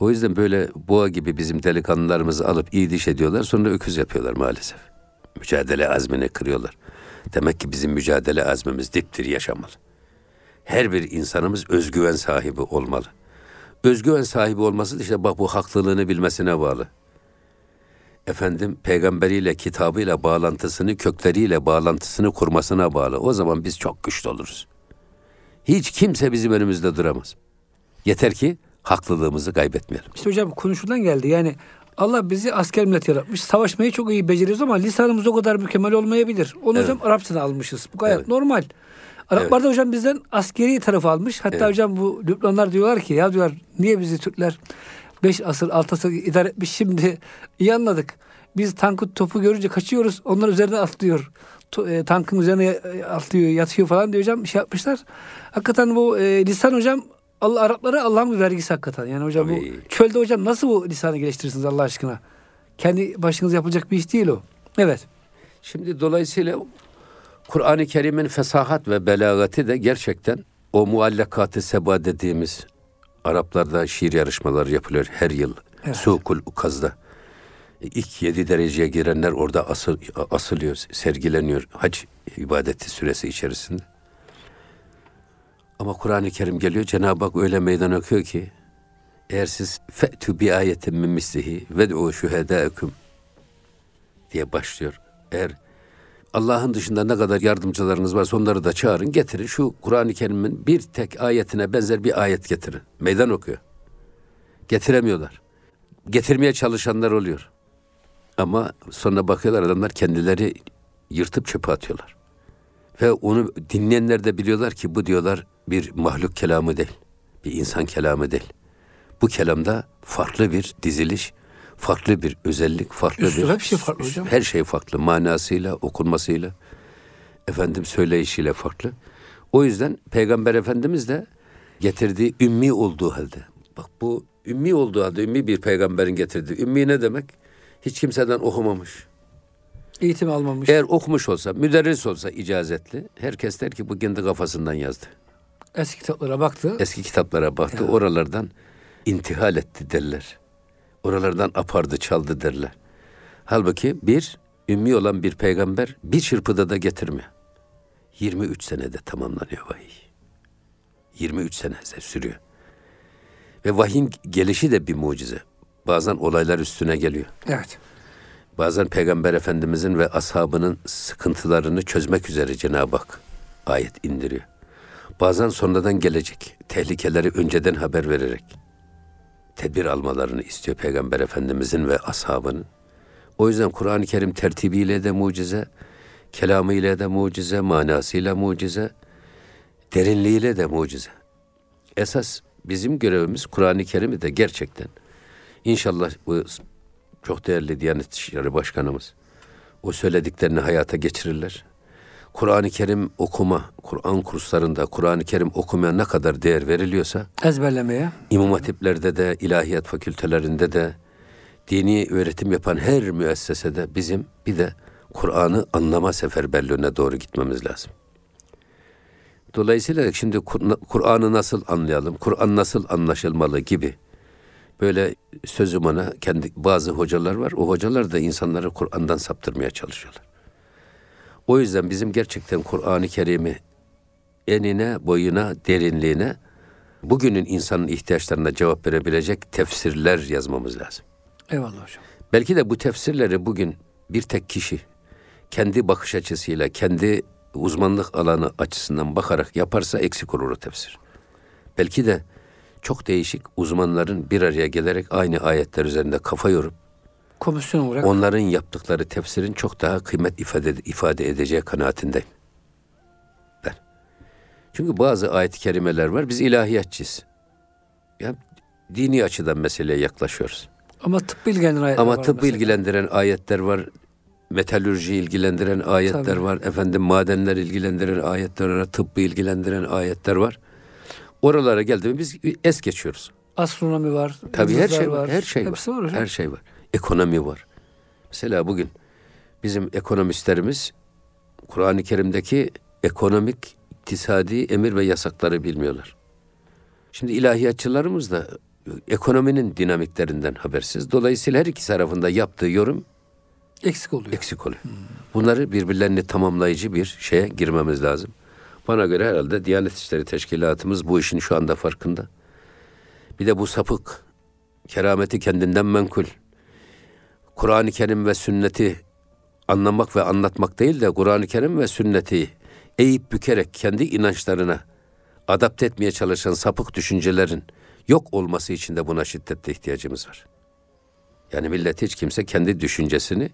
O yüzden böyle boğa gibi bizim delikanlılarımızı alıp iyi diş ediyorlar sonra öküz yapıyorlar maalesef. Mücadele azmini kırıyorlar. Demek ki bizim mücadele azmimiz diptir yaşamalı. Her bir insanımız özgüven sahibi olmalı. Özgüven sahibi olması da işte bak bu haklılığını bilmesine bağlı. Efendim peygamberiyle, kitabıyla bağlantısını, kökleriyle bağlantısını kurmasına bağlı. O zaman biz çok güçlü oluruz. Hiç kimse bizim önümüzde duramaz. Yeter ki haklılığımızı kaybetmeyelim. İşte hocam konuşulan geldi. Yani Allah bizi asker millet yaratmış. Savaşmayı çok iyi beceriyoruz ama lisanımız o kadar mükemmel olmayabilir. Onu Evet. hocam Arapçadan almışız. Bu gayet Evet. normal. Araplar da hocam bizden askeri tarafı almış. Hatta Evet. hocam bu Lübnanlar diyorlar ki ya diyorlar niye bizi Türkler 5 asır 6 asır idare etmiş şimdi iyi anladık. Biz tankı topu görünce kaçıyoruz onlar üzerine atlıyor. e, tankın üzerine e, atlıyor, yatıyor falan diyor hocam. Şey yapmışlar. Hakikaten bu e, lisan hocam Allah Araplara Allah'ın bir vergisi hakikaten. Yani hocam Tabii. bu çölde hocam nasıl bu lisanı geliştirirsiniz Allah aşkına? Kendi başınıza yapılacak bir iş değil o. Evet. Şimdi dolayısıyla Kur'an-ı Kerim'in fesahat ve belagati de gerçekten o muallakatı seba dediğimiz Araplarda şiir yarışmaları yapılıyor her yıl. Evet. Sukul Ukaz'da. İlk yedi dereceye girenler orada asıl, asılıyor, sergileniyor hac ibadeti süresi içerisinde. Ama Kur'an-ı Kerim geliyor Cenab-ı Hak öyle meydan okuyor ki eğer siz fe'tü bi ayetin min mislihi ve o şühedâeküm diye başlıyor. Eğer Allah'ın dışında ne kadar yardımcılarınız varsa onları da çağırın, getirin. Şu Kur'an-ı Kerim'in bir tek ayetine benzer bir ayet getirin. Meydan okuyor. Getiremiyorlar. Getirmeye çalışanlar oluyor. Ama sonra bakıyorlar adamlar kendileri yırtıp çöpe atıyorlar. Ve onu dinleyenler de biliyorlar ki bu diyorlar bir mahluk kelamı değil. Bir insan kelamı değil. Bu kelamda farklı bir diziliş, farklı bir özellik, farklı Üslup, bir... hep şey farklı hocam. Her şey farklı. Manasıyla, okunmasıyla, efendim söyleyişiyle farklı. O yüzden Peygamber Efendimiz de getirdiği ümmi olduğu halde. Bak bu ümmi olduğu halde, ümmi bir peygamberin getirdiği. Ümmi ne demek? Hiç kimseden okumamış. Eğitim almamış. Eğer okumuş olsa, müderris olsa icazetli, herkes der ki bu kendi kafasından yazdı. Eski kitaplara baktı. Eski kitaplara baktı, oralardan intihal etti derler. Oralardan apardı, çaldı derler. Halbuki bir, ümmi olan bir peygamber bir çırpıda da getirmiyor. 23 senede tamamlanıyor vahiy. 23 sene sürüyor. Ve vahyin gelişi de bir mucize. Bazen olaylar üstüne geliyor. Evet. Bazen Peygamber Efendimizin ve ashabının sıkıntılarını çözmek üzere Cenab-ı Hak ayet indiriyor. Bazen sonradan gelecek tehlikeleri önceden haber vererek tedbir almalarını istiyor Peygamber Efendimizin ve ashabının. O yüzden Kur'an-ı Kerim tertibiyle de mucize, kelamıyla de mucize, manasıyla mucize, derinliğiyle de mucize. Esas bizim görevimiz Kur'an-ı Kerim'i de gerçekten İnşallah bu çok değerli Diyanet İşleri Başkanımız o söylediklerini hayata geçirirler. Kur'an-ı Kerim okuma, Kur'an kurslarında Kur'an-ı Kerim okumaya ne kadar değer veriliyorsa Ezberlemeye. İmam Hatiplerde de, ilahiyat fakültelerinde de, dini öğretim yapan her müessesede bizim bir de Kur'an'ı anlama seferberliğine doğru gitmemiz lazım. Dolayısıyla şimdi Kur- Kur'an'ı nasıl anlayalım, Kur'an nasıl anlaşılmalı gibi böyle sözüm ona kendi bazı hocalar var. O hocalar da insanları Kur'an'dan saptırmaya çalışıyorlar. O yüzden bizim gerçekten Kur'an-ı Kerim'i enine, boyuna, derinliğine bugünün insanın ihtiyaçlarına cevap verebilecek tefsirler yazmamız lazım. Eyvallah hocam. Belki de bu tefsirleri bugün bir tek kişi kendi bakış açısıyla, kendi uzmanlık alanı açısından bakarak yaparsa eksik olur o tefsir. Belki de çok değişik uzmanların bir araya gelerek aynı ayetler üzerinde kafa yorup Komisyon olarak. onların yaptıkları tefsirin çok daha kıymet ifade, ifade edeceği kanaatindeyim. Ben. Çünkü bazı ayet-i kerimeler var. Biz ilahiyatçıyız. Ya, dini açıdan meseleye yaklaşıyoruz. Ama tıbbi ilgilendiren ayetler Ama var tıbbı mesela. ilgilendiren ayetler var. Metalürji ilgilendiren ayetler Tabii. var. Efendim madenler ilgilendiren ayetler var. Tıbbı ilgilendiren ayetler var. Oralara geldiğimizde biz es geçiyoruz. Astronomi var. Tabii her şey var. Her şey Hepsi var. var hocam. Her şey var. Ekonomi var. Mesela bugün bizim ekonomistlerimiz Kur'an-ı Kerim'deki ekonomik, iktisadi emir ve yasakları bilmiyorlar. Şimdi ilahiyatçılarımız da ekonominin dinamiklerinden habersiz. Dolayısıyla her iki tarafında yaptığı yorum Eksik oluyor. eksik oluyor. Bunları birbirlerini tamamlayıcı bir şeye girmemiz lazım. Bana göre herhalde Diyanet İşleri Teşkilatımız bu işin şu anda farkında. Bir de bu sapık, kerameti kendinden menkul, Kur'an-ı Kerim ve sünneti anlamak ve anlatmak değil de Kur'an-ı Kerim ve sünneti eğip bükerek kendi inançlarına adapte etmeye çalışan sapık düşüncelerin yok olması için de buna şiddetle ihtiyacımız var. Yani millet hiç kimse kendi düşüncesini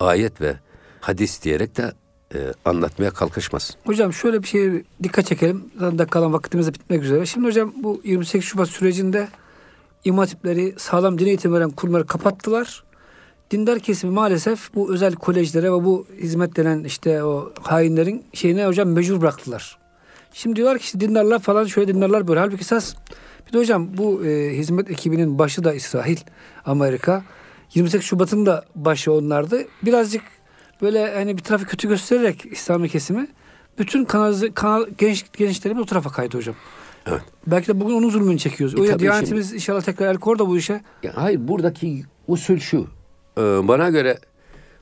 ayet ve hadis diyerek de e, anlatmaya kalkışmaz. Hocam şöyle bir şeye dikkat çekelim. Zaten kalan vaktimiz de bitmek üzere. Şimdi hocam bu 28 Şubat sürecinde imam hatipleri sağlam din eğitimi veren kurumları kapattılar. Dindar kesimi maalesef bu özel kolejlere ve bu hizmet denen işte o hainlerin şeyine hocam mecbur bıraktılar. Şimdi diyorlar ki işte dindarlar falan şöyle dindarlar böyle. Halbuki esas bir de hocam bu e, hizmet ekibinin başı da İsrail, Amerika. 28 Şubat'ın da başı onlardı. Birazcık böyle hani bir tarafı kötü göstererek İslami kesimi bütün kanal, kanal genç gençlerimiz o tarafa kaydı hocam. Evet. Belki de bugün onun zulmünü çekiyoruz. E, o tabii Diyanetimiz inşallah tekrar el kor da bu işe. Ya hayır buradaki usul şu. Ee, bana göre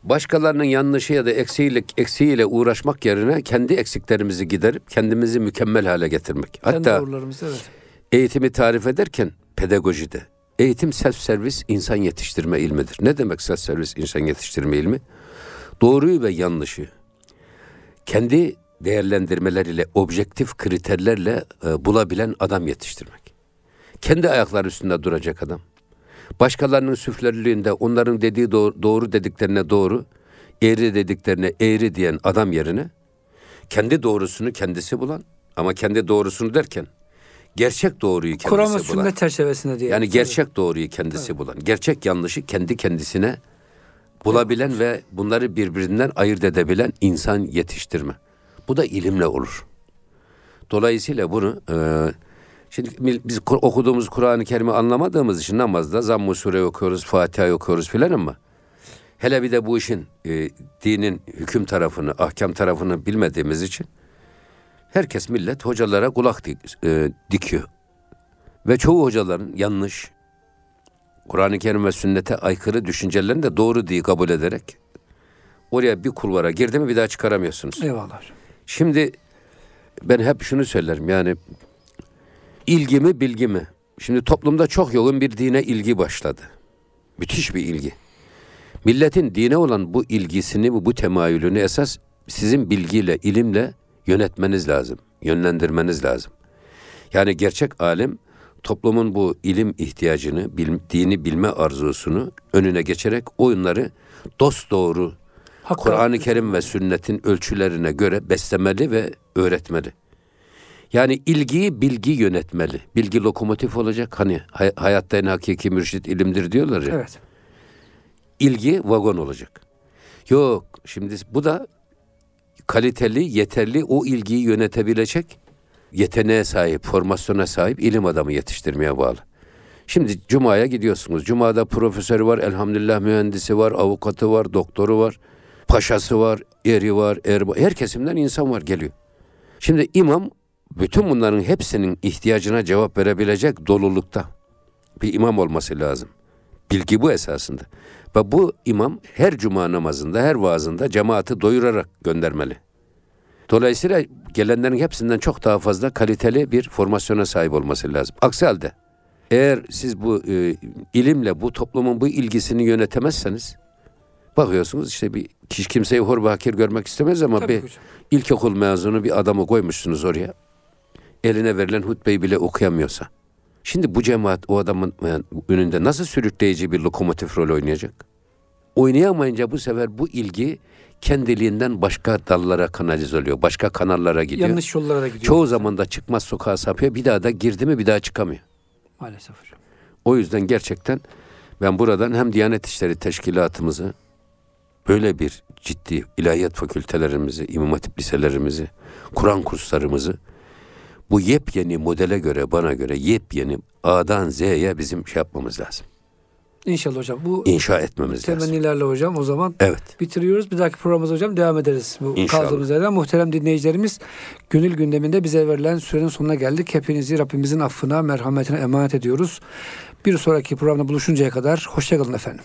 başkalarının yanlışı ya da eksiğiyle, eksiğiyle uğraşmak yerine kendi eksiklerimizi giderip kendimizi mükemmel hale getirmek. Kendi Hatta evet. eğitimi tarif ederken pedagojide eğitim self servis insan yetiştirme ilmidir. Ne demek self servis insan yetiştirme ilmi? Doğruyu ve yanlışı kendi değerlendirmeleriyle, objektif kriterlerle e, bulabilen adam yetiştirmek. Kendi ayakları üstünde duracak adam. Başkalarının süflerliğinde onların dediği doğru, doğru dediklerine doğru, eğri dediklerine eğri diyen adam yerine kendi doğrusunu kendisi bulan ama kendi doğrusunu derken gerçek doğruyu kendisi Kur'an bulan. sünnet çerçevesinde diye. Yani gerçek doğruyu kendisi bulan, gerçek yanlışı kendi kendisine bulabilen ve bunları birbirinden ayırt edebilen insan yetiştirme. Bu da ilimle olur. Dolayısıyla bunu e, şimdi biz okuduğumuz Kur'an-ı Kerim'i anlamadığımız için namazda zamm-ı sure okuyoruz, Fatiha okuyoruz filan ama hele bir de bu işin e, dinin hüküm tarafını, ahkam tarafını bilmediğimiz için herkes millet hocalara kulak dik- e, dikiyor. Ve çoğu hocaların yanlış, Kur'an-ı Kerim ve sünnete aykırı düşüncelerini de doğru diye kabul ederek oraya bir kulvara girdi mi bir daha çıkaramıyorsunuz. Eyvallah. Şimdi ben hep şunu söylerim yani ilgi mi bilgi mi? Şimdi toplumda çok yoğun bir dine ilgi başladı. Müthiş bir ilgi. Milletin dine olan bu ilgisini bu, bu temayülünü esas sizin bilgiyle, ilimle yönetmeniz lazım. Yönlendirmeniz lazım. Yani gerçek alim toplumun bu ilim ihtiyacını, bil, dini bilme arzusunu önüne geçerek oyunları dost doğru Kur'an-ı Kerim ve sünnetin ölçülerine göre beslemeli ve öğretmeli. Yani ilgiyi bilgi yönetmeli. Bilgi lokomotif olacak. Hani hay- hayatta en hakiki mürşit ilimdir diyorlar ya. Evet. İlgi vagon olacak. Yok şimdi bu da kaliteli, yeterli o ilgiyi yönetebilecek yeteneğe sahip, formasyona sahip ilim adamı yetiştirmeye bağlı. Şimdi Cuma'ya gidiyorsunuz. Cuma'da profesörü var, elhamdülillah mühendisi var, avukatı var, doktoru var, paşası var, eri var, erba, her kesimden insan var geliyor. Şimdi imam bütün bunların hepsinin ihtiyacına cevap verebilecek dolulukta bir imam olması lazım. Bilgi bu esasında. Ve bu imam her cuma namazında, her vaazında cemaati doyurarak göndermeli. Dolayısıyla gelenlerin hepsinden çok daha fazla kaliteli bir formasyona sahip olması lazım. Aksi halde eğer siz bu e, ilimle bu toplumun bu ilgisini yönetemezseniz bakıyorsunuz işte bir kişi kimseyi hor ve hakir görmek istemez ama Tabii bir hocam. ilkokul mezunu bir adamı koymuşsunuz oraya. Eline verilen hutbeyi bile okuyamıyorsa. Şimdi bu cemaat o adamın önünde nasıl sürükleyici bir lokomotif rol oynayacak? Oynayamayınca bu sefer bu ilgi kendiliğinden başka dallara kanalize oluyor. Başka kanallara gidiyor. Yanlış yollara da gidiyor. Çoğu zaman da çıkmaz sokağa sapıyor. Bir daha da girdi mi bir daha çıkamıyor. Maalesef hocam. O yüzden gerçekten ben buradan hem Diyanet İşleri Teşkilatımızı böyle bir ciddi ilahiyat fakültelerimizi, imam hatip liselerimizi, Kur'an kurslarımızı bu yepyeni modele göre bana göre yepyeni A'dan Z'ye bizim şey yapmamız lazım. İnşallah hocam. Bu İnşa etmemiz lazım. temennilerle hocam o zaman Evet. bitiriyoruz. Bir dahaki programımızda hocam devam ederiz. Bu İnşallah. kaldığımız yerden. Muhterem dinleyicilerimiz gönül gündeminde bize verilen sürenin sonuna geldik. Hepinizi Rabbimizin affına, merhametine emanet ediyoruz. Bir sonraki programda buluşuncaya kadar hoşçakalın efendim.